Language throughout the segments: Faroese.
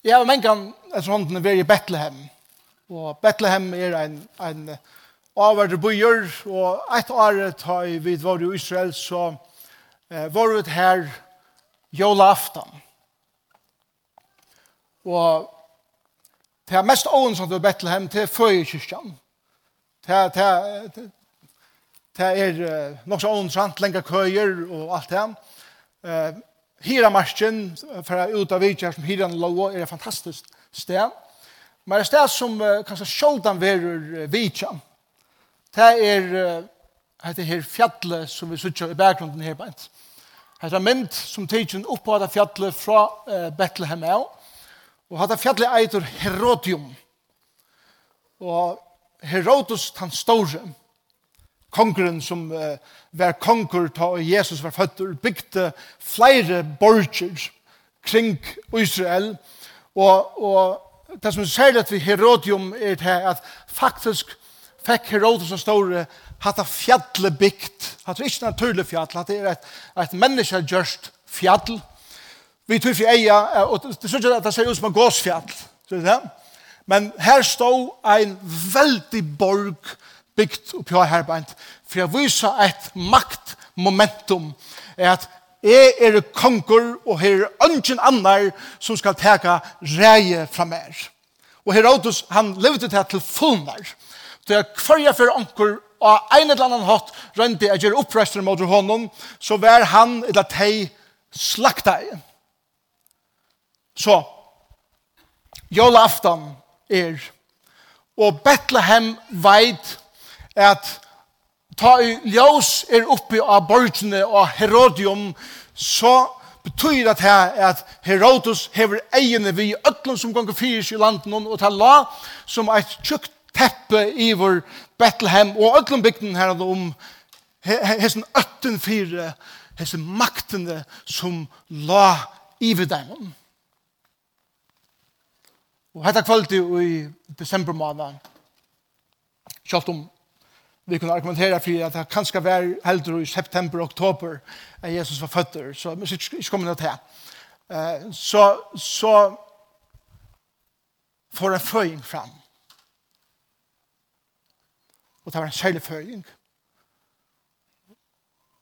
Jeg har mengan etter hånden er i Bethlehem. Og Bethlehem er en, en avverd byer, og et år tar vi var i Israel, så eh, var vi her jolaftan. Og det er mest åen som er Bethlehem, til føyekyrkjan. Det er, det er, det er nok så ånsamt, lenger køyer og alt det. Eh, Hiramarschen, for å ut av vidtjær som Hiran lå, er et fantastisk sted. Men det er sted som uh, kanskje sjoldan verur uh, vidtjær. Det er uh, det her fjallet som vi sitter i bakgrunden her beint. Det er mynd som tidsen opp på dette fjallet fra uh, Bethlehem av. Og det fjallet eitur Herodium. Og Herodos tan store. Kongren som uh, var konger ta Jesus var føtter, bygde flere borger kring Israel. Og, og det som er særlig vi Herodium er det at faktisk fikk Herodes og store hatt av fjallet bygd. Hatt det ikke naturlig fjall, hatt det er et, et menneske gjørst fjall. Vi tror for eia, og det synes jeg at det ser ut som en gåsfjall. Men her stod en veldig borg bygd oppi av bant for jeg viser et maktmomentum, er at jeg er konger, og her er ønsken annar som skal teka reie fra mer. Og Herodes, han levde til til fullnar, til jeg kvarja for anker, og ein eller annan hatt røndi at gjør opprester mot honom, så var han eller tei slakta i. Så, jolaftan er, og Bethlehem veit at ta i ljós er oppi av borgene og Herodium, så betyr det her at Herodotus hever egene vi ötlun som gonger fyrs i landen og ta la som eit tjukt teppe iver Bethlehem og ötlun bygden her om hessen ötten fyre hessen maktene som la iver dem. Og hetta kvöldi i desember måned, kjalt om vi kunne argumentere for at det kan skal være eldre i september og oktober at Jesus var føtter, så vi skal ikke komme noe til. Så, så får en føying fram. Og det var en særlig føying.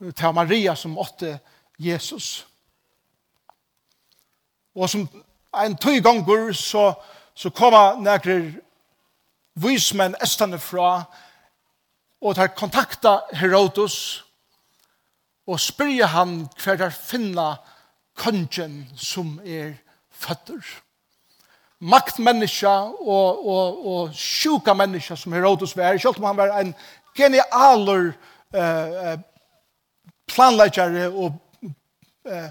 Det var Maria som åtte Jesus. Og som en tøy ganger så, så kom han nærkere vismenn estene fra Jesus og tar kontakta Herodos og spyrja han hver der finna kongen som er føtter. Maktmenneska og, og, og sjuka menneska som Herodos var, selv om han var en genialer eh, planleggjare og eh,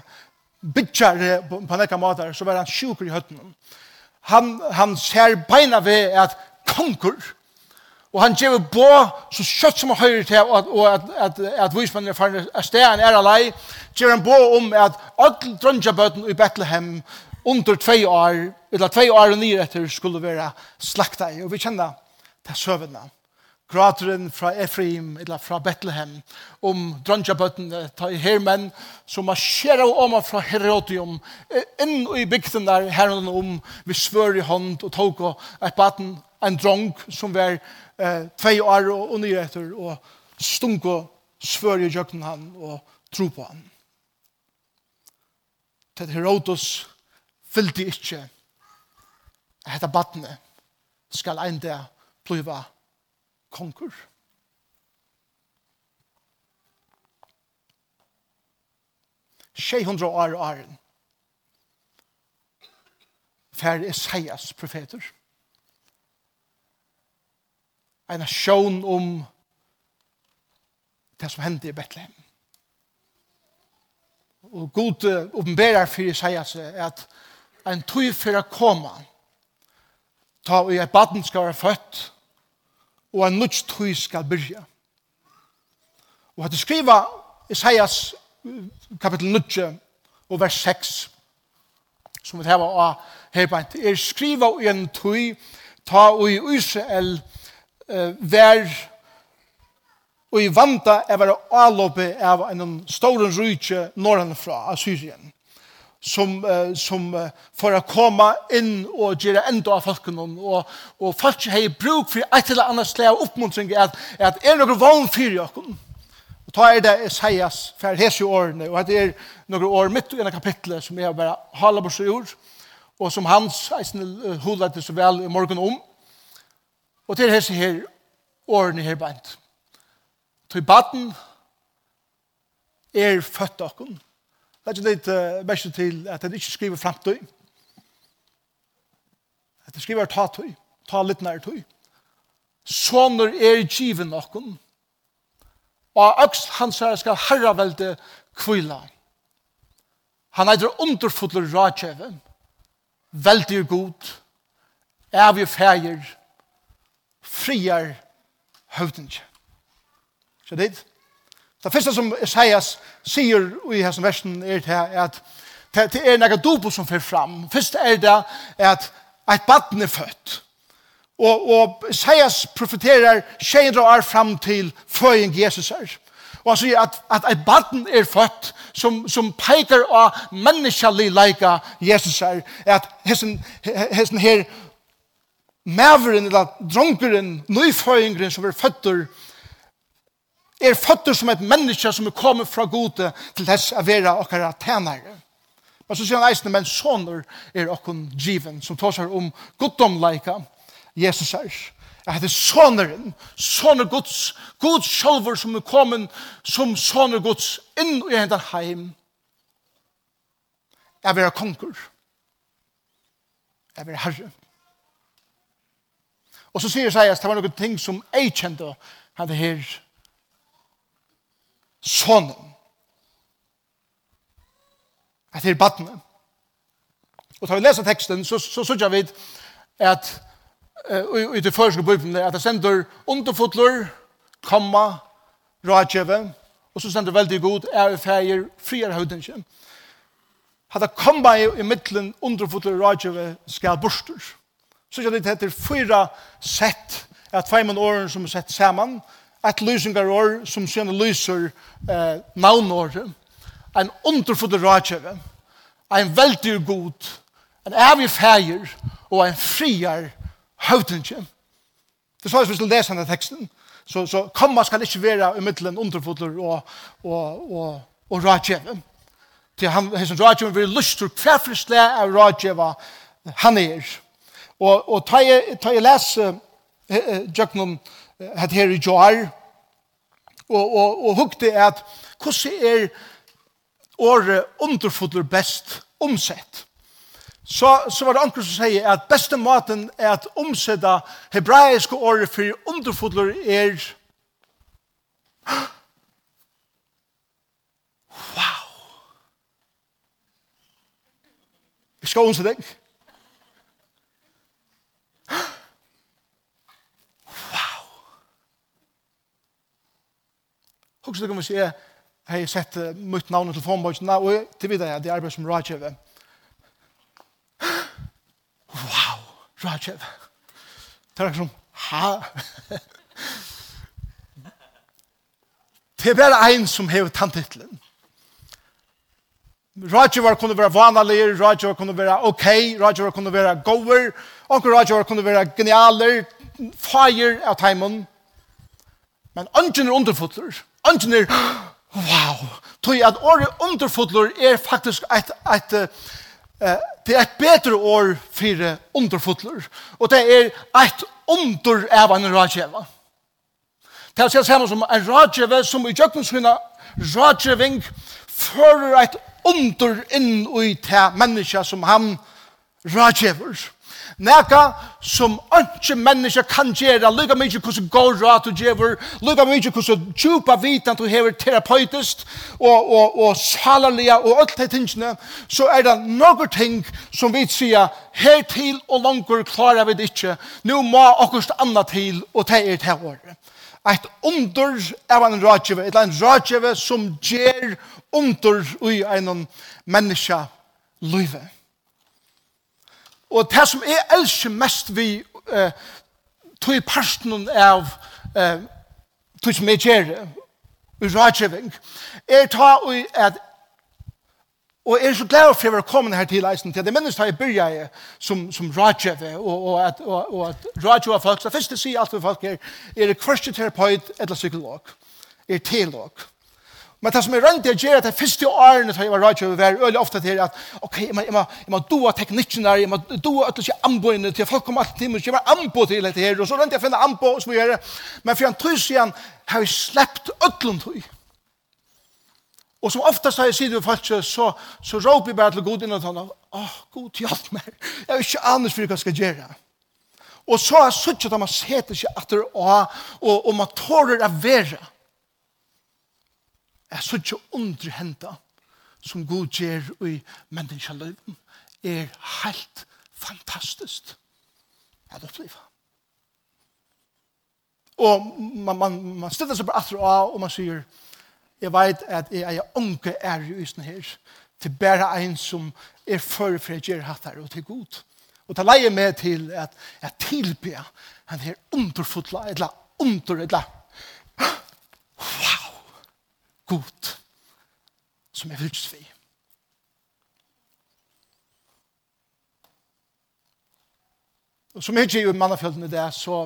bytjare på, på nekka måter, så var han sjuker i høttenen. Han, han ser beina ved at konkur, Og han gjør bo så kjøtt som han høyre til, og at, at, at, at vismannen er ferdig av stedet han er alai, gjør han bå om at alle drøngjabøten i Bethlehem under tve år, eller tve år og nye etter, skulle være slakta i. Og vi kjenner det søvende. Grateren fra Efraim, eller fra Bethlehem, om drøngjabøten, ta i hermenn, som marsjerer og åma fra Herodium, inn i bygden der, herren om, vi svør i hånd, og tog og et baten, en drong som var eh, tvei år og, og nye etter, og stunk og svør i jøkken han og tro på han. Til Herodos fyllte ikke at dette battene skal en dag blive konkur. Tjej hundra år og åren. Fær Esaias profeter. profeter en sjån om det som hendte i Betlehem. Og god oppenberar fyrir sier seg at en tog for å komme ta og et baden skal være født og en nødt tog skal begynne. Og at du skriver Isaias kapitel 9 og vers 6 som vi tar av her på en er skriva i en tog ta og i Israel eh, vær og i vanta er være avlåpe av en stor rydtje norren fra Assyrien som, uh, som uh, for å komme inn og gjøre enda av folkene. Og, og folk har bruk for et eller annet slag av oppmuntring at, at er noen vann for dere. Og ta er det Esaias for hese årene, og at det er noen år midt i en kapittel som jeg bare haler på seg ord, og som hans eisen hulet så vel i morgen om. Og til hese her, årene her beint. Til baden er født okken. Det er ikke litt uh, best til at han ikke skriver fremtøy. At han skriver ta ta litt nær tøy. Sånner er given okken. Og øksl hans her skal herravelde kvila. Han eitir underfotler rådkjeve. Veldig god. Evig fægir friar høvdinge. Så det er Det første som Isaias sier i hessen versen er at det er nekka dobo som fyrir fram. Først er det at et baden er født. Og, og Isaias profeterer 600 år fram til føying Jesus er. Og han sier at, at et baden er født som, som peker av menneskelig leika Jesus er. At hessen, hessen her maveren eller dronkeren, nøyføyngren som er føtter, er føtter som et menneske som er kommet fra gode til dess å være okkara tænare. Men så sier han eisende, men sånner er okkon driven, som tar seg om goddomleika Jesus er. Jeg heter såneren, såner gods, god sjølver som er kommet som såner gods inn i hendan heim. Jeg vil ha konkur. Jeg vil ha herre. Og så sier Isaias, det var noen ting som jeg kjente, han det her sonen. At her badne. Og tar vi lesa teksten, så, så sørger vi at uh, i det første bøypen, at det sender underfotler, komma, rådgjøve, og så sender veldig god, er feir, frier høydenskjøn. Hadde komma i, i midtelen underfotler, rådgjøve, skal borster. Så kan det hette fyra sett av tveimann åren som er sett saman. Et lysingar år som sen lyser eh, navnåret. En underfudd rådkjøve. En veldig god. En evig feir. Og en friar høvdingje. Det svares hvis du leser denne teksten. Så, så komma skal ikke være i middelen underfodder og, og, og, og rådkjøve. Til han, hessen rådkjøve vil lyst til hver frisle av rådkjøve han er. Og, og ta jeg, ta jeg lese Jøknum het her i Joar, og, og, og hukte at hvordan er året underfotler best omsett. Så, så var det anker som sier at beste maten er at omsetta hebraiske året for underfotler er Wow! Vi skal omsette deg. Og så kan vi se, jeg har sett mitt navn og telefonbøkene, og til videre, det er arbeid som Rajev. Wow, Rajev. Det er som, ha? Det er bare en som har tanntitlen. Rådgjøver kunne være vanlige, rådgjøver kunne være ok, rådgjøver kunne være gover, og rådgjøver kunne være genialer, fire av timen. Men ønsken er underfotler ønsken er, wow, tog at året underfotler er faktisk et, et, et, det er et bedre år for underfotler. Og det er et under av en rådgjeva. Det er samme som en rådgjeva som i jøkkensvinna rådgjøving fører et under inn i det menneske som han rådgjøver. Neka som ønske mennesker kan gjøre, lykka mykje hvordan går rat og djever, lykka mykje hvordan djupa vitan du hever terapeutist og, og, og salerlige og alt de tingene, så er det noen ting som vi sier, her til og langer klarer vi det ikke, nå må akkurat anna til og det er til året. Eit under av en rådgjøve, et en rådgjøve som gjør under i en menneske livet. Og det som jeg elsker mest vi eh, tog i parsten av eh, tog som jeg gjør i rådgjøving, er ta og at Og jeg er så glad for å være kommet her til eisen til. Det minnes da jeg begynte som, som rådgjøve, og, og at, og, og at rådgjøve folk, så først å si alt for folk er er det kvarste terapeut eller psykolog, er teolog. Men det som er rønt det gjør at det første årene som jeg var rædgjøver var øyelig ofte til at ok, jeg må, jeg må, jeg må doa teknikken der, jeg må doa at det ikke til folk kommer alltid til meg, jeg var anbo til dette her, og så rønt jeg finne anbo og så gjør. Men for en tøys siden har jeg sleppt ødlund høy. Og som oftast har jeg sier til folk, så, så råper jeg bare til god innan sånn, åh, god hjelp meg, jeg er ikke anus for hva jeg skal gjøre. Og så har jeg suttet at man setter seg etter å ha, og, og man tårer av være. Jeg så ikke under henta som god gjør i menneskeløyden er helt fantastisk. At oppleve. Og man, man, man stiller seg bare atter av, og man sier, jeg vet at jeg er unge er i husen her, til bare en som er før for jeg gjør hatt her, og til god. Og ta leie med til at jeg tilber han her underfotla, eller under, eller wow, god som er fyllt vi. Og som jeg gjør i mannafjølene det, så,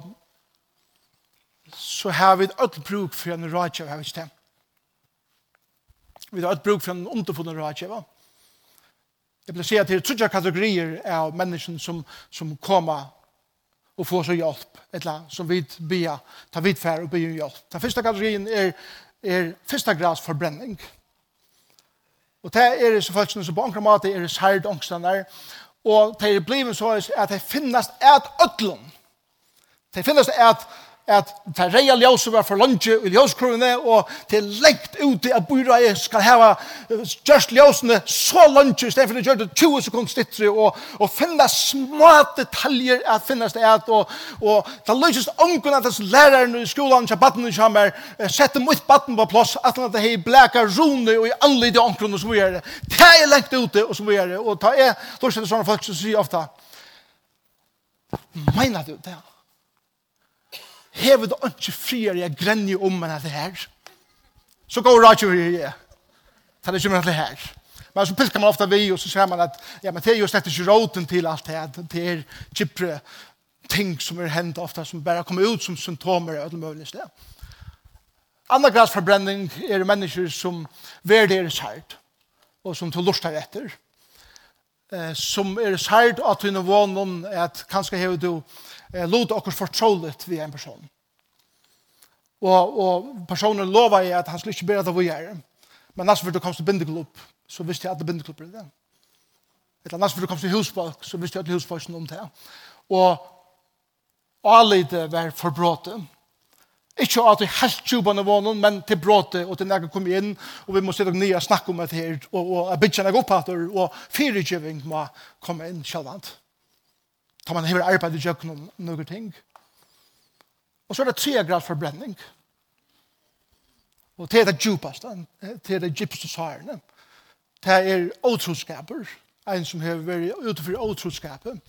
så har vi et ødel bruk for en rådgjøv, har vi ikke det? Vi har et bruk for en underfunnet rådgjøv. Jeg vil si at det er tredje kategorier av mennesken som, som kommer og får så hjelp, eller som vi bia, tar vidfær og bia hjelp. Den første kategorien er er første grads forbrenning. Og det er så folk som på ankra måte er sært ångstene og det er blivet så at det finnes et ødlom. Det finnes et at det reia ljøse var for lunge i ljøskruene, og til lengt ute av byra jeg skal hava just ljøsene så lunge, i stedet for det gjør det 20 sekunder stittre, og, og finne små detaljer at finnes det et, og, og det løses ungen at læreren i skolan, til baden i kjammer, sette mitt baden på plass, at han hei blæka rune og i anlid i ången, og så gjør det. Det er lengt ute, og så gjør det. Og det er, da er det sånne folk som sier ofta, Meina du det? hever du ikke friere jeg grenner om enn det her. Så går rådgjøver jeg. Det er ikke mer enn det her. Men så pilker man ofta vi och så ser man att ja, men det är just slett ikke roten till allt det här. Det er kjipre ting som är hänt ofta som bara kommer ut som symptomer av mulig sted. Andra gasförbränning är det människor som värderar sært, och som tar lustar efter. Eh, som är sært att du er van om att kanske har du eh, lot okkur fortroligt vi en person. Og, og personen lova jeg at han skulle ikke bedre det vi er. Men nesten vil du kom til bindeklubb, så visste jeg at det bindeklubb er det. Eller nesten vil du kom til husfolk, så visste jeg at husfolk er om det. Og alle det var forbråte. Ikke at vi helt tjuban av vånen, men til bråte og til nægge kom inn, og vi må sitte og nye snakke om det her, og, og bygge nægge opphatter, og firegjøving må komme inn sjalvant. Ta man hever arbeid i jøkken om noen ting. Og så er det tre grad forbrenning. Og det er det djupaste, det er det djupeste svarene. Det er åtroskaper, en som har vært utenfor åtroskapet.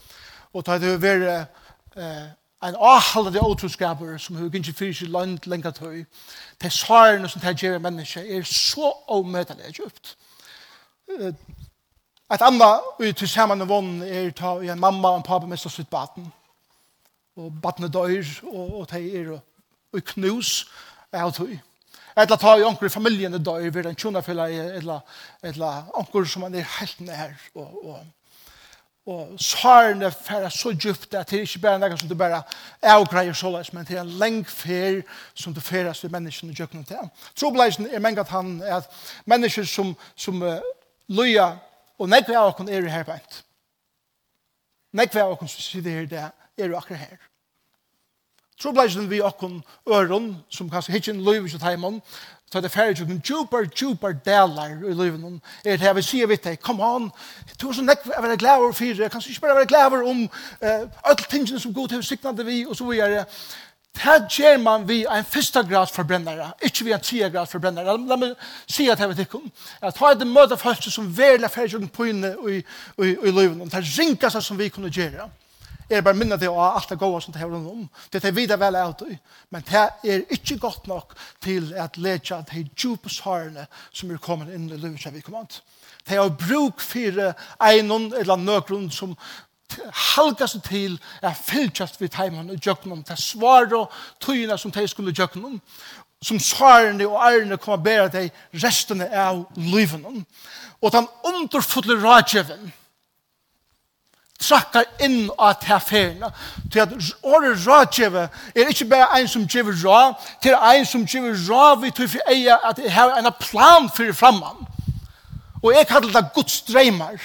Og det har vært eh, en avhaldende åtroskaper som har ikke fyrt i land lenge tøy. Det er svarene som det gjør mennesker er så omøtelig djupt. Et annet ut til sammen og vann er ta i en mamma og en pappa med sitt baten. Og batene dør, og, og de er og knus av tog. Eller ta i onker i familien dør, ved en tjonafella, eller, eller onker som man er helt nær. Og, og, og svarene færa så djupt at det er ikke bare noe som du bare avgreier så løs, men det er en lengk fer som du færes ved menneskene og djøkkenen til. Trobleisen er mengat han er at mennesker som, som uh, løyer Og nekve av okkur er her på. Nekve av okkur som sitter her, det er jo akkurat her. Trobleisen vi okkur øron, som kanskje hitjen løyver til teimann, så det færre tjukken djupar, djupar delar i løyven. Er det her vi sier vitt deg, come on, du er så nekve av være glæver for fire, kanskje ikke bare være glæver om uh, alle tingene som god til signade vi, og så videre. Er, Det gjør man vi en første grad forbrennere, ikke vi en tredje grad forbrennere. La meg si at jeg vet ikke om. Jeg tar et møte folk som verlig er ferdig på inne i, i, i løven. Det ringer seg som vi kunne gjøre. Jeg er bare minnet det og alt det gode som det har rundt om. Det er videre vel av det. Men det er ikke godt nok til at lege de djupe hårene som er kommet inn i løven som vi kommer til. Det er bruk for en eller nøkron som, halda seg til er fylltjast vid heimann og jöknum ta svar og tøyina som de skulle djøknum, som svarene og ærene kommer bæra deg restene av liven. Og den underfulle rådgjeven trakkar inn av teferna. Til at året rådgjeve er ikke bare en som gjever rå, til en som gjever rå vi tog for eia at jeg har en plan for framman Og jeg kallar det Guds dreimar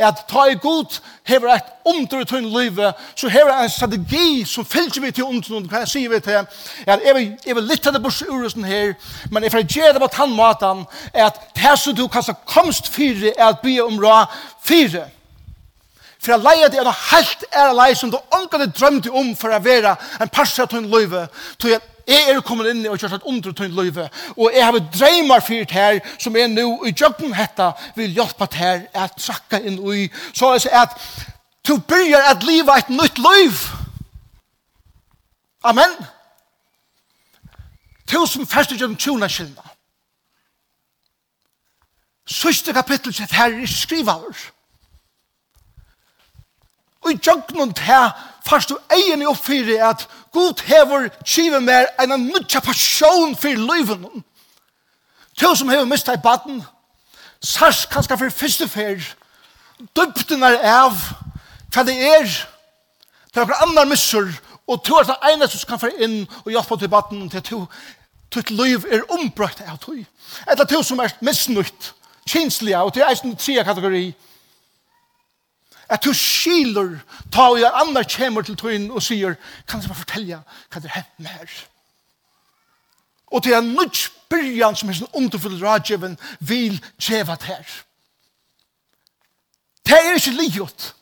at ta i god hever et omdre tunn livet, så hever en strategi som fylgjer vi til omdre hva jeg sier vi til, at jeg vil, jeg vil lytte det bors urusen her, men jeg får gjøre det på tannmaten, at det som du kanskje komst fire, er at be om ra fire. For jeg leier det er noe helt er leie som du omgå drømte om for å være en parser tunn livet, til at Jeg er kommet inn og kjørt et under til løyve, og jeg har dreymar fyrt her, som er nå i jøkken hetta, vil hjelpe til her at trakka inn i, så er det at du begynner at livet et nytt løyv. Amen. Tusen første gjennom tjona kjellene. Søste kapittel sett her i skrivaver. Og i tjøkkenen til fast du egen i oppfyrir at god hever kive mer enn en nutja passion for løyven. Til som hever mista i baden, sars kanskje fyrir første fyr, døpten er av, hva det er, til okra annar missur, og to er det ene som kan fyrir inn og hjelpa til baden til to, tutt liv er ombrøkt av tog. eller to som er misnutt, kinsliga, og til eisen tria kategori, at du skiler ta og jeg andre kommer til tøyen og sier, kan du bare fortelle hva det er med her? Og det er nødt byrjan som er sånn underfull rådgjeven vil djeva her. Det er ikke livet.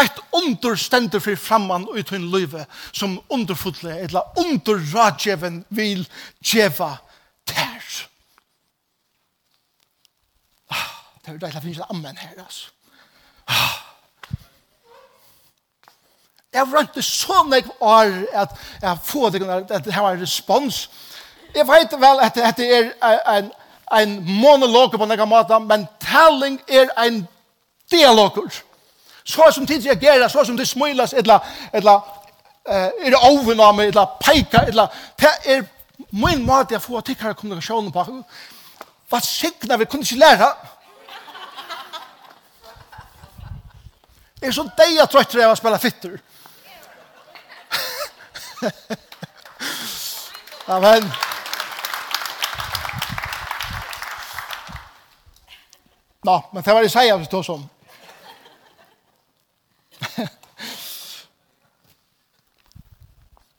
Et under stender for framman og en løyve som underfulle eller under radjeven vil djeva her. Ah, det er jo deilig å finnes ikke ammen her, altså. Ah, Jeg vrønte så nek år at jeg får det, at det var en respons. Jeg vet vel at det er en, en monolog på nekka måte, men telling er en dialog. Så som tid reagerer, så som det smilas, etla, etla, uh, er det av meg, etla, peika, etla, det er min måte jeg får tikkere kommunikasjonen på. Hva sikna vi kunne ikke lære, Jeg er så deg jeg trøytter jeg å spille fitter. Amen. Nå, men det var det seg jeg forstår som.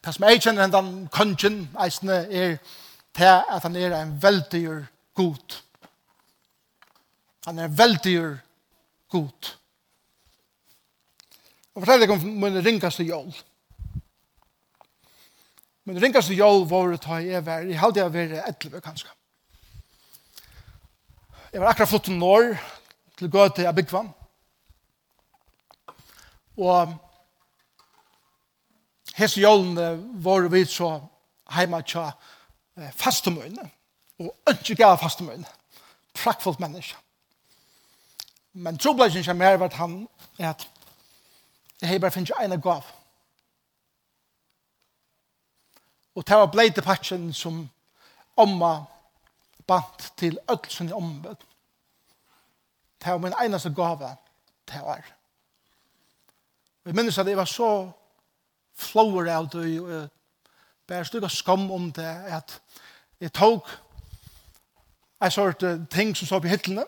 Det som jeg kjenner den kongen, eisene, er til at han er en veldig god. Han er en veldig god. Og fortell deg om min ringkaste jål. Men ringast til jól våre ta i ever, i halde jeg være etleve kanskje. Jeg var akkurat flott om år til gå til Abigvan. Og hese jólene våre vi så heima tja fastemøyne. Og ønske gav fastemøyne. Prakkfullt menneske. Men trobladjen som er at han er at jeg bare finnes jo ene gav. Og det var bleite patchen som omma bant til öll sin ombud. Det var min eneste gave til å Og jeg minnes at jeg var så flower av det, og jeg bare stod skam om det, at jeg tok en sort ting som så på hyttene,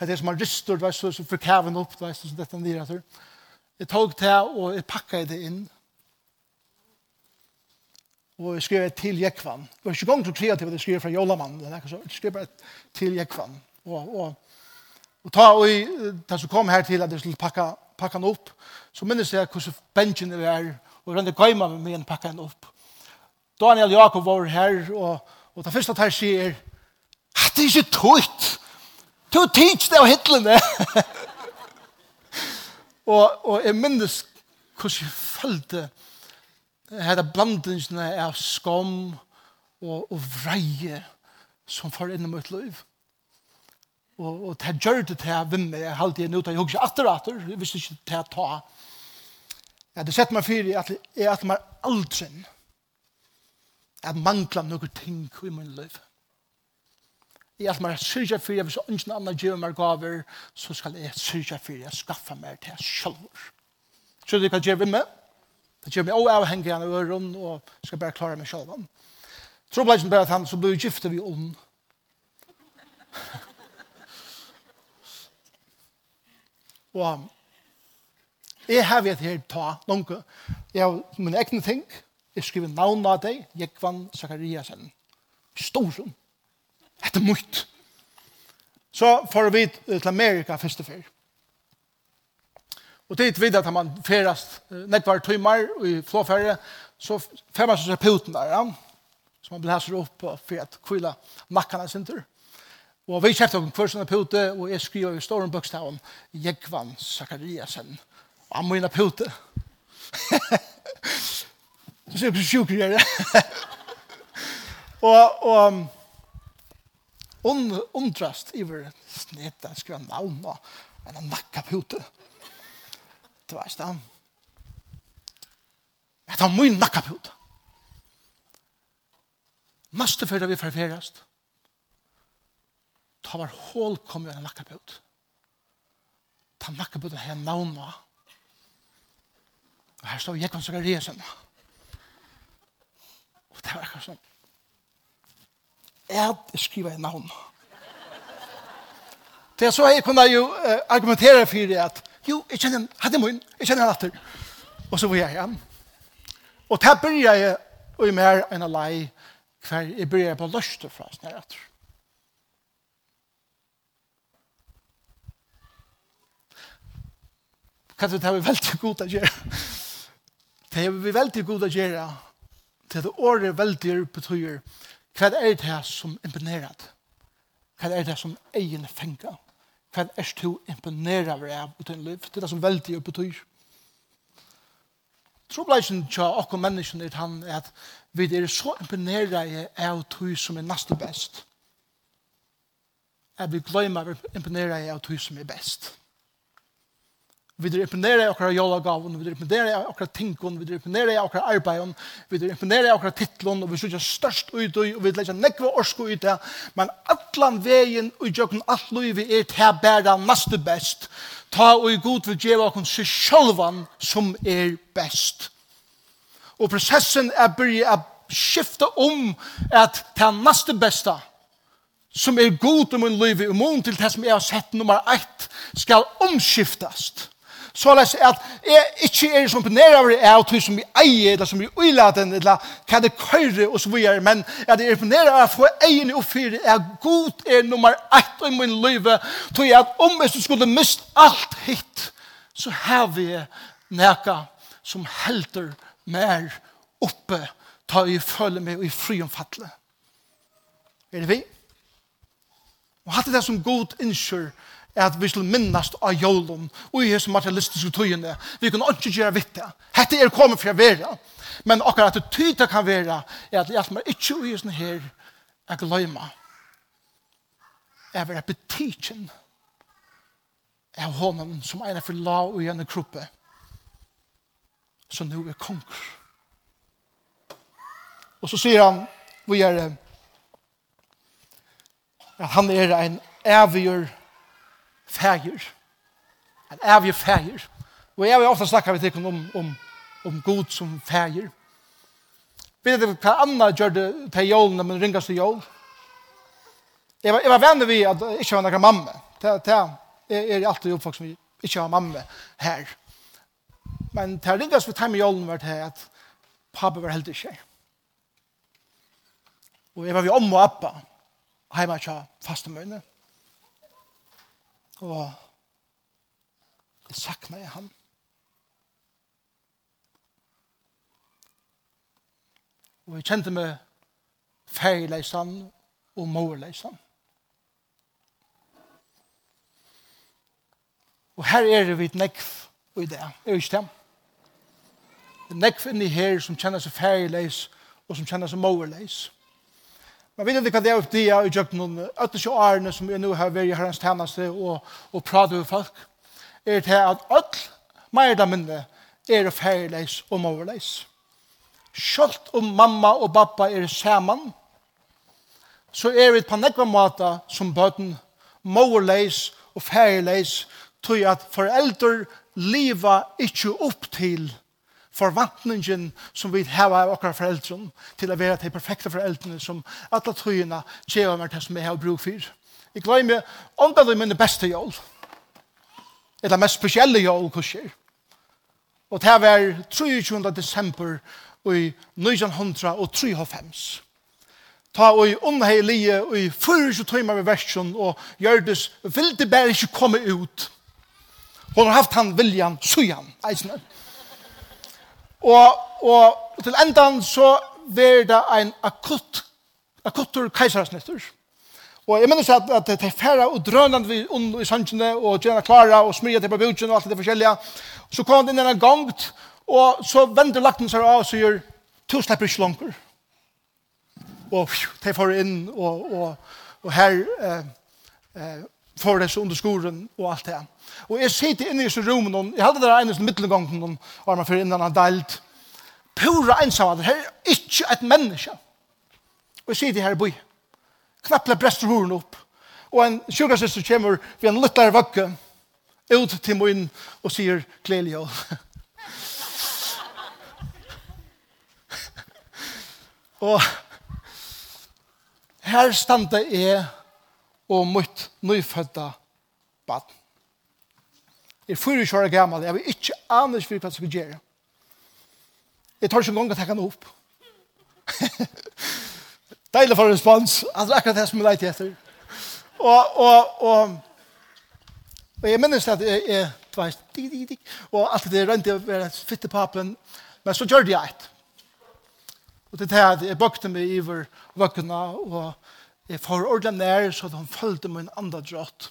at det som har ristet, så forkæven opp, så dette nere. Jeg tok det, og jeg pakket det inn, og jeg skrev til Jekvann. Det var ikke gang så kreativt at jeg skrev fra Jolamann, men jeg skrev bare til Jekvann. Og, og, og ta og da som kom her til at jeg skulle pakka, pakka den opp, så minnes jeg hvordan bengen er her, og rønne gøyma med meg en pakka den opp. Daniel Jakob var her, og, og det første at her sier, det er ikke tøyt! Du tids det av hitlene! og, og jeg minnes hvordan jeg følte det Hette blandingene av skam og, og vreie som får inn i mitt liv. Og, og det gjør det til hvem jeg halte jeg nå, jeg husker atter og atter, jeg visste ikke til å ta. Jeg hadde sett meg fyrir at jeg at meg aldri at mangla noen ting i min liv. Jeg at meg syrja fyrir, hvis ingen annen gjør meg gaver, så skal jeg syrja fyrir, jeg skaffa meg til sjølver. Så det kan gjøre med meg? Det kommer også avhengig av øren, og skal bare klare meg selv. Tror ble det bare at han så ble gifte vi ond. og jeg har vært her ta noen. Jeg har mine egne ting. Jeg skriver navn av deg, Jekvann Zakariasen. Storsen. Etter mye. Så får vi til Amerika første før. Og det vet at man ferast nekvar tøymar i flåfærre, så fer man seg puten der, ja? så man blæser opp for at kvila nakkana sinter. Og vi kjeftet om hver sånne pute, og jeg skriver i storen bøkstaven, Jekvan Zakariasen, og han må inn pute. Så ser jeg på sjukker gjør det. Og, og, undrast iver snetta skrann navn, og han nakka pute du vet det. Jeg tar mye nakka på det. Måste fyrir vi forferast. Ta var hål kom jo en nakka på det. Ta nakka på det her navna. Og her står jeg Jekon resen. Og det var akkurat sånn. Jeg skriver en navn. Det er så jeg kunne jo argumentere for det at Jo, jeg kjenner han. Hatt min. Jeg kjenner han atter. Og så var jeg hjem. Og der begynner jeg og i mer enn alai, hver jeg begynner på løste fra oss nær atter. Kanskje det vi veldig god å gjøre. Det er vi veldig god å gjøre til det året veldig betyr hva er det som imponerer Hva er det som egen fenger? hva er du imponera av av i din liv? Det er det som veldig er betyr. Trobleisen til okkur menneskene er han at vi er så imponera av tog som er nesten best. At vi glemmer gløymer imponera av tog som er best. Vi vil imponere i okra vi vil imponere i okra tinkun, vi vil imponere i arbeidun, vi vil imponere i titlun, og vi vil størst ut og vi vil leggja nekva orsku ut det, men allan vegin og jøkken alt vi er til bæra nastu best, ta og i god vil djeva okon sig sjálvan som er best. Og prosessen er byrja a skifta om at ta nastu besta, som er god om en liv i mån til det som jeg har sett nummer 1 skal omskiftast Så les att är inte är som penere over av att som vi äger eller som vi uilaten, eller kan det köra och så vidare men är det er penere av få egen och för är god är nummer 1 i min liv, tror jag om jeg skulle mist allt hitt, så har vi näka som helter mer uppe ta i följe med i fri omfattle. Er det vi? Og hatt det som god innskyr, er at vi skulle minnast av jólum og i hese materialistiske tøyene. Vi kunne ikke gjøre vitt det. Hette er kommet fra vera. Men akkurat at det kan vera er at jeg som er ikke i hese her er gløyma. Jeg vil appetitin av honom som er for la og gjerne kroppe. som nu er konger. Og så sier han, vi er, at han er en avgjør fægir. En evig fægir. Og jeg vil ofte snakke med dere om, om, om god som fægir. Vet dere hva Anna gjør det til jålene, men ringas til jål? Jeg var, jeg var venner vi at jeg ikke var noen mamma. Det, det er alltid oppvokst som ikke har mamma her. Men til ringas vi til med jålen var det at pappa var heldig ikke. Og jeg var vi om og appa hjemme til fastemøyene. Og jeg sakna jeg ham. Og jeg kjente meg feileisan og morleisan. Og her er det vidt nekv i det. Er ikke det? Det er nekv inni her som kjenner seg feileis og som kjenner seg morleis. Man vet ikke hva det er upp det i djöknen, att det är årene som jag nå har vært i herrens tjeneste og, og pratat med folk, er til at alt mer meira minne er færleis og mårleis. Sjølt om mamma og pappa er sammen, så er vi på nekva måte som bøten mårleis og færleis, tog at foreldre liva ikkje opp til forvantningen som vi har av okra foreldre til å være de perfekte foreldrene som alle tøyene kjever meg til som jeg har bruk for. Jeg glemmer åndelig mine beste jól. Eller mest spesielle jól kurser. Og det var 23. desember i 1903. ta og unheilige og i 24 timer ved versjon og Gjørdes vilde bare ikke komme ut. Hun har haft han viljan, sujan, eisne. Og, og til endan så var det en akutt, akuttur keisarsnittur. Og jeg minnes at, at de færa og drønene vi under i sannsjene, og gjerne klara, og smyrja til barbutjen og alt det forskjellige. Så kom han inn en gongt, og så vender lakten seg av og sier, to slipper ikke langer. Og de får inn, og, og, og her eh, eh, får det så under skoren og alt det. Og jeg sitter inne i disse rommen, jeg hadde det ene som og var man fyrir innan han delt. Pura ensamhet, her er ikke et menneske. Og jeg sitter her i boi. Knapple brester horen opp. Og en sjukarsøster kommer ved en lyttere vakke, ut til min og sier, gledelig jól. og her stande jeg og mitt nyfødda. Jeg er fyrir kjøra gammal, jeg vil ikke anus fyrir hva jeg skal gjøre. Jeg tar ikke en gang å takke han opp. Deilig for respons, altså akkurat det som jeg leit etter. Og, og, og, og jeg minnes at jeg, er tveist, dig, dig, dig, og alt det rønte å være fittepapen, men så gjør det jeg et. Og det er at jeg bøkte meg iver vøkkena, og jeg får ordentlig nær, så han følte min andre drott,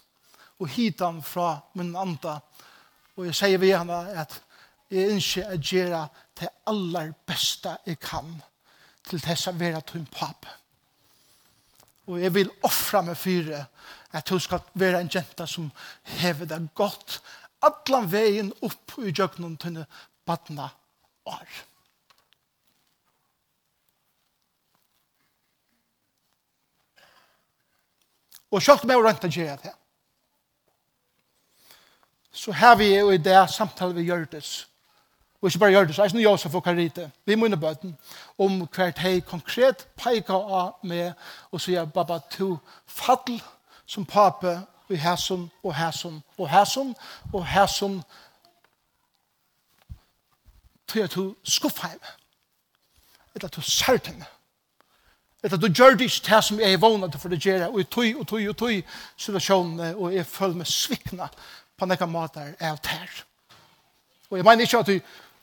og hit han fra min andre drott Og jeg sier ved henne at jeg ønsker å gjøre det aller beste jeg kan til det som være til en pape. Og jeg vil offre meg for at hun skal være en jenta som hever det godt alle veien opp i djøgnen til en badna år. Og selv om jeg har rønt å gjøre det, så har vi jo i det samtale vi gjør det. Og ikke bare gjør det, så er det Josef og Karite, vi må inn i bøten, om hvert hei konkret peika av med og sier, Baba, to fattel som pape i hæsson og hæsson og hæsson og hæsson til at du skuffa heim eller at du sært henne. eller at du gjør det ikke det som jeg er vågnet for å gjøre, og i tøy og tøy og tøy situasjonene, og jeg føler meg svikna på nekka måter er tær. Og jeg mener ikke at du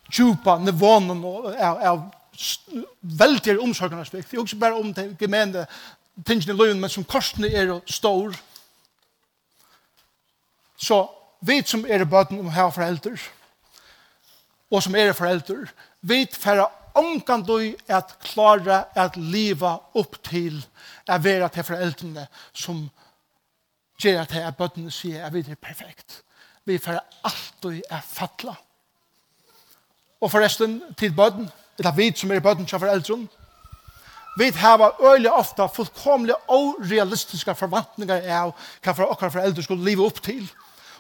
djupa nivånen av, av veldig omsorgnarsvikt. Det er også bare om det gemene tingene i løgn, men som korsene er stor. Så vi som er i bøten om her foreldre, og som er foreldre, vi færre omkant du at klare at liva opp til å være til foreldrene som gjør at jeg bøttene sier at vi er perfekt vi får alltid er fattla. Og forresten, til bøden, eller vi som er bøden til foreldren, vi har øyelig ofte fullkomlig urealistiske forventninger av hva for dere foreldre skulle leve opp til.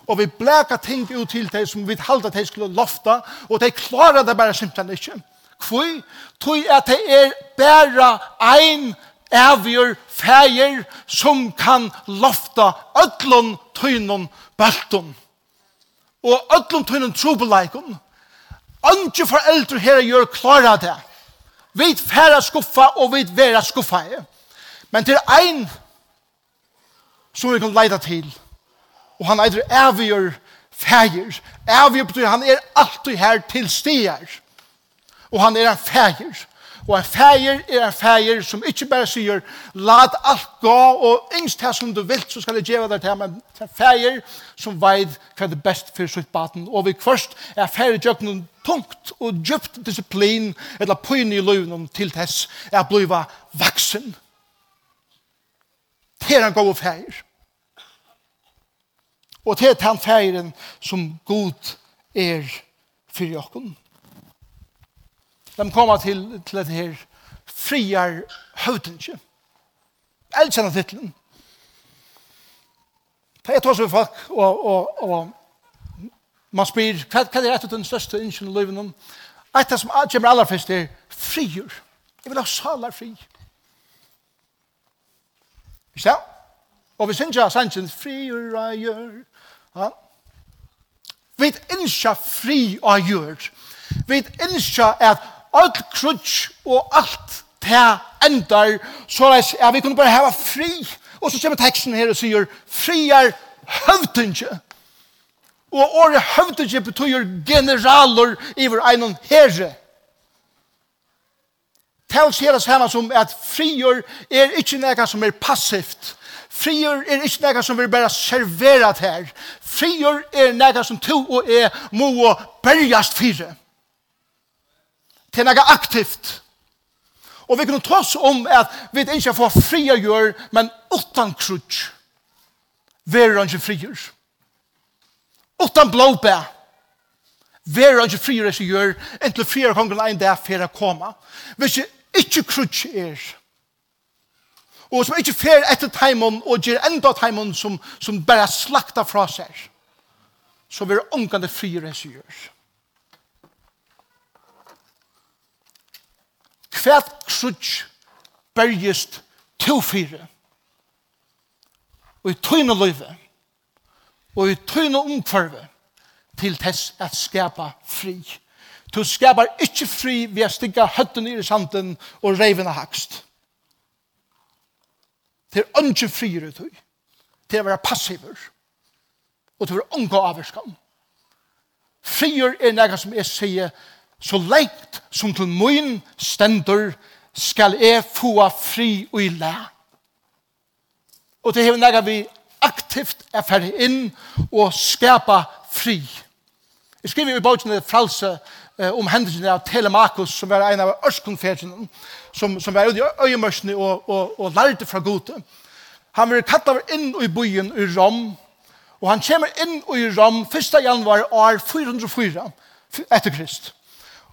Og vi bleker ting ut til det som vi halda de skulle lofta, og de klarer det bare simpelthen ikke. Kvøy, tog at det er bare ein avgjør feir som kan lofta ötlun, tynon, balton og öllum tøynum trobelaikum, Anki foreldre her gjør klara det. Vi færa skuffa og vi vera skuffa. Men det er ein som vi kan leida til. Og han eitur avgjør fægir. Avgjør betyr han er alltid her til stier. Og han er en fægir. Og en feir er en feir som ikke bare sier, lad alt gå, og yngst her som du vil, så skal jeg gjøre deg til, men en feir som veid hva er det best for sitt baten. Og vi først er feir gjør noen tungt og djupt disiplin, eller pyne i løven til tess, er bliva vaksen. Det er en god feir. Og det er den feiren som god er for jokken de kommer til, til dette her friar høvdinje. Elkjenner titlen. Det er tås vi folk, og, og, og man spyr, hva, hva er et av den største innsyn i livet? Et som kommer aller først er frier. Jeg vil ha salar fri. Ikke det? Og vi synes jeg sannsyn, frier og gjør. Ja. Vi innskjer fri og gjør. Vi innskjer at all krutsk og alt til endar, så er ja, vi kunne bare hava fri. Og så kommer teksten her og sier, friar høvdinge. Og året høvdinge betyr generaler iver einon herre. Tal sier det samme som at frier er ikke noe som er passivt. Frier er ikke noe som vil bare servere her. Frier er noe som to og er må bergjast fire til noe aktivt. Og vi kunne ta oss om at vi ikke får fria gjør, men utan krutsk. Verer han ikke frier. Utan blåbæ. Verer han ikke frier ikke gjør, inntil frier kongen en dag for å komme. Hvis ikke ikke krutsk er, og som ikke fer etter teimen, og gjør enda teimen som, som bare slakta fra seg, så vil ungene frier ikke gjør. kvært krutsk bergist to fire. Og i tøyne løyve, og i tøyne omkvarve, til tess at skapa fri. Du skapar ikkje fri ved å stikka høtten i sanden og reivene hakst. Det er ønske frier ut høy. Det er å være passiver. Og det er å unngå avvarskan. Frier er nega som jeg sier så lengt som til min stender skal jeg få fri og i læ. Og det er når vi aktivt er ferdig inn og skapa fri. Jeg skriver i bogen fralse eh, om hendelsen av Telemakus, som var en av ørskonfergene, som, som var ute i øyemørsene og, og, og lærte fra gode. Han var kattet inn i byen i Rom, og han kommer inn i Rom 1. januar år 404 etter Krist.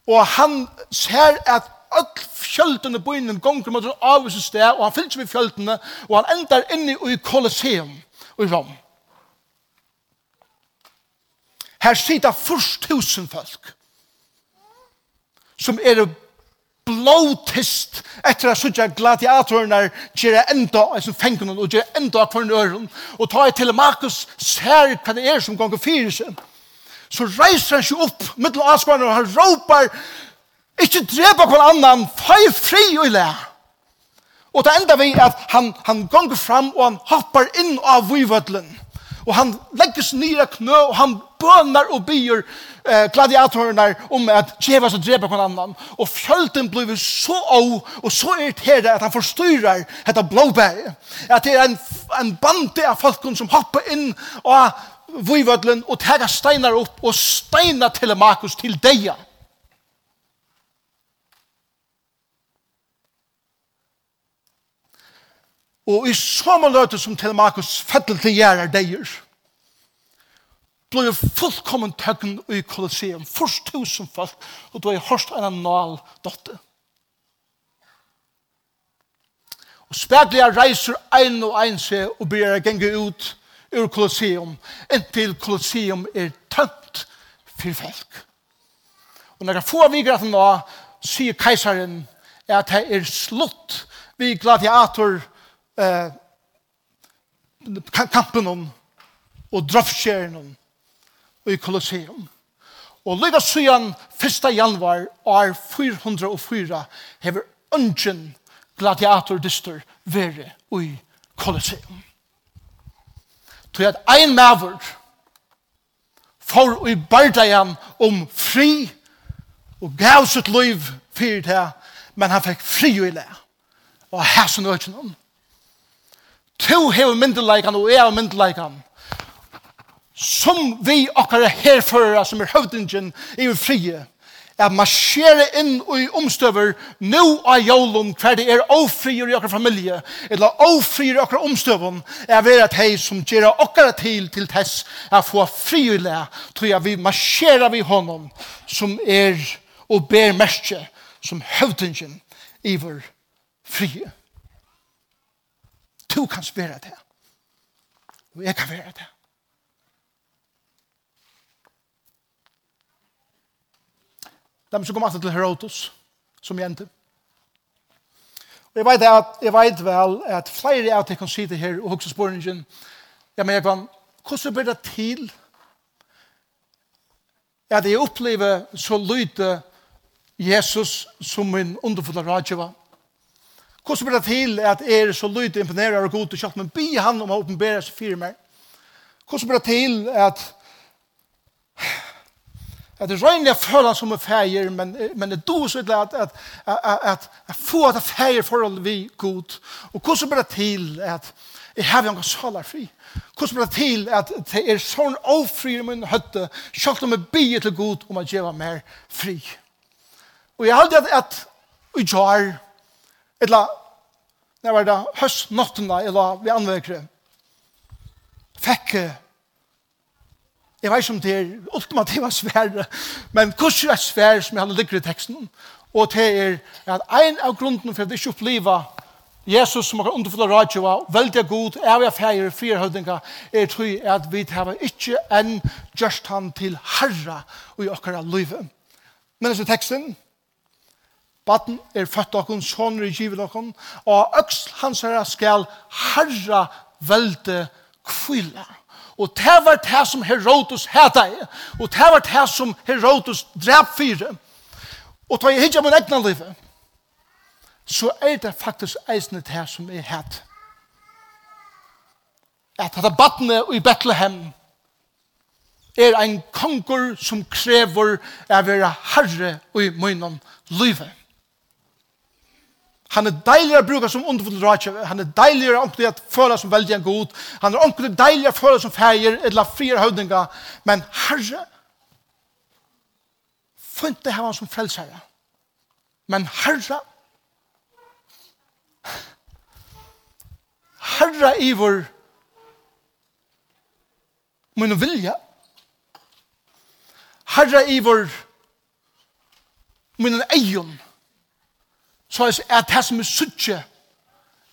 Og han ser at öll fjöldene innen gonger mot en avvise sted, og han fyllt med fjöldene, og han endar inni i Colosseum i Rom. Her sitter først tusen folk som er blåtist etter at sånne gladiatorene gjør enda altså fengene og gjør enda av kvarnøren og tar til Markus ser hva det er som gonger fyrer seg så reiser han seg opp mitt av avskåren, og han råper, ikke drepa hver annan, fei fri og le. Og det enda vi at han, han gonger fram, og han hoppar inn av vivødlen. Og han legges nyra knø, og han bønar og byr eh, gladiatorerne om at djeva seg drepa hver annan. Og fjölden blir så av, og så irriterer at han forstyrrar dette blåbæret. At det er en, en bande av folk som hoppar inn og vøyvødlen og tega steinar opp og steina Telemakus til deia. Og i samme løte som Telemakus fettel til gjerrar deier, blei fullkommen tøgn i kolosseum, først tusen folk, og du er hørst en nal dotte. Og spegler reiser ein og ein seg og blir genge ut ur Kolosseum, inntil Kolosseum er tømt for folk. Og når jeg får vi til nå, sier keisaren at det er slutt vi gladiator eh, kampen om og drøftskjeren om i Kolosseum. Og lykke siden 1. januar år 404 hever ungen gladiator dyster være i Kolosseum. Tog at ein maver for i bardagen om fri og gav sitt liv fyrir det, men han fikk fri i le Og hæsen økken om. To hever myndelagan og jeg myndelagan som vi okkar er herfører som er høvdingen i frie at marsjere inn i omstøver nå av jolun hver det er ofrier i okker familie eller ofrier i okker omstøven er ved at hei som gjør okker til til tess er få friule tror jeg vi marsjere vi honom som er og ber merke som høvdingen i vår frie. Du kan spere det. Og jeg kan være det. De som kom alltid til Herodos, som jente. Og jeg vet, at, jeg vet vel at flere av dere kan sitte her og huske spørningen. Ja, men jeg kan, hvordan blir det til at jeg opplever så lyde Jesus som min underfulla rådgjøver? Hvordan blir det til at jeg er så lyde imponerer og god til kjøtt, men be han om å åpenbære seg fire meg? Hvordan blir det til at at det røgnlige føler som er feir, men, men det er du så at, at, at, at, at få at feir forhold vi god. Og hvordan blir det til at jeg har en salar fri? Hvordan blir det til at det er sånn ofri i min høtte, selv om jeg bier til god om at jeg var mer fri? Og jeg hadde at, at i jar, eller når var det høstnattene, eller vi anvekere, fikk jeg Jeg vet ikke om det er ultimativa svære, men hvordan er svære som jeg ligger i teksten? Og det er at en av grunden for at vi ikke opplever Jesus som har underfull av rådgjøva, veldig god, evig affærer, frihøvdinga, er tro at vi har ikke enn gjørst han til herra i okkara livet. Men disse teksten, Baden er født okkon, soner er givet okkon, og øksl hans herra skal herra velde kvile. Og det var det som Herodes hæta i. Og det var det som Herodes drep fire. Og da jeg hittar min egna liv, så er det faktisk eisne det som er hæt. At dette battene i Bethlehem er ein konger som krever å være herre i munnen livet. Han er deiligere å bruke som underfull rådkjøve. Han er deiligere å føle som veldig en god. Han er ordentlig deiligere å føle som feir eller frier høvdinger. Men herre, funnet det her som frelsere. Men herre, herre i vår min vilja. Herre i vår min egen så er det som er suttje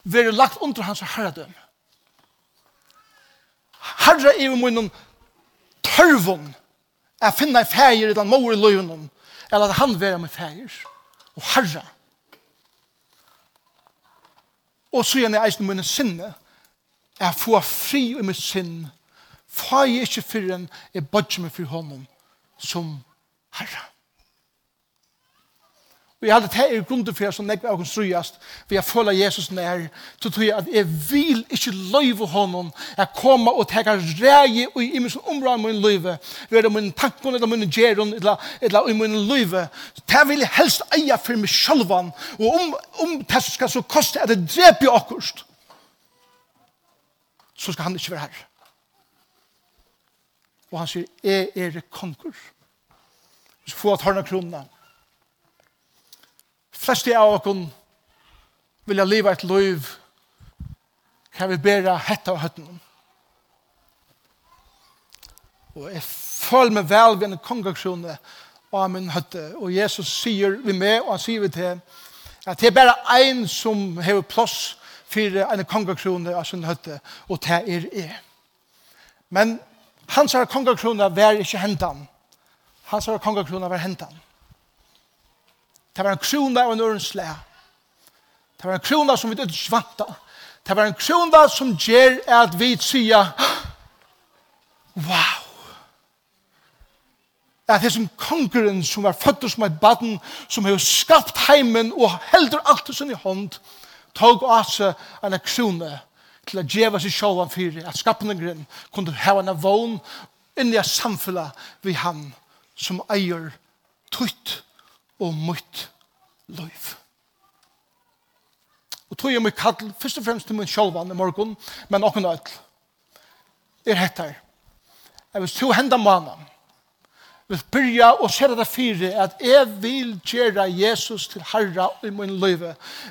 være lagt under hans herredøm. Herre er jo munnen tørvun er finna i feir i den mor i løyunum eller at han være med feir og herre. Og så gjerne eisen munnen sinne er få fri i mitt sinn jeg ikkje fyrir enn er bodje meg fyrir honom som herre. Og jeg hadde det er grunden for som nekker av oss konstruast, for jeg føler Jesus nær, så tror jeg at jeg vil ikke løyve honom, jeg kommer og tenker rei og i min som områd min løyve, Vi ved min tanken, eller min gjeron, eller, eller i min løyve, det vil jeg helst eie for meg sjølvan, og om, om det skal så koste at det dreper akkurst, så skal han ikke være her. Og han sier, jeg er konkur. Så får jeg ta henne kronene, fleste av oss vilja leva et liv kan vi bære hetta og høtten. Og jeg føler meg vel ved en kongreksjon av min høtte. Og Jesus sier vi med, og han sier vi til at det er bare ein som har plass for en kongreksjon av sin høtte, og det er jeg. Men hans her kongreksjon var ikke hentan. Hans her kongreksjon var hentan. Det var en krona av en ørensle. Det var en krona som vi ikke svanta. Det var en krona som gjør at vi sier, wow! At det som kongeren som var født som et baden, som har skapt heimen og heldur alt det sin i hånd, tog av seg en krona til å gjøre seg sjåan fyrir, at skapningren kunne ha en vogn inni av samfunnet vi han som eier tutt og mitt liv. Og tog jeg mye kall, først og fremst til min sjølvan i morgen, men åkken og ødel. Er hett her. Jeg vil to henda mannen. Vi vil byrja og se det fire, at jeg vil gjøre Jesus til Herre i min liv.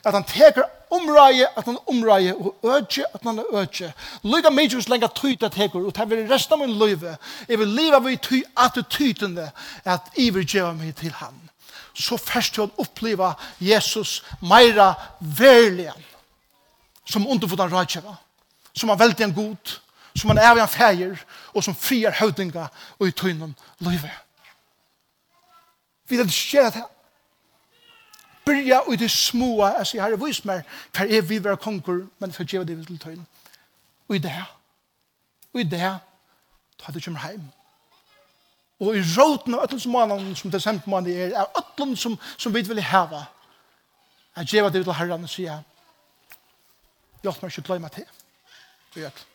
At han teker omrøye, at han omrøye, og ødje, at han ødje. Lyga mye hos lenge tøyta teker, og det vil resten av min liv. Jeg vil leva ved tøy at tøytene, at jeg vil gjøre meg til han så først til å oppleve Jesus meira verlig som underfotan rådkjeva, som er veldig en god, som er evig en feir, og som frier høvdinga og i tøynen løyve. Vi vil skje det Byrja ut i små, jeg sier herre, vis meg, for jeg vil være konger, men for jeg vil til tøynen. Og i det, og i det, ta det kommer hjemme. Og i råten av ötlens månaden som det december månaden er, er ötlen som, som vi vil hava. Jeg gjeva det til herran og sier, hjelp meg ikke gløyma til. Vi ötlen.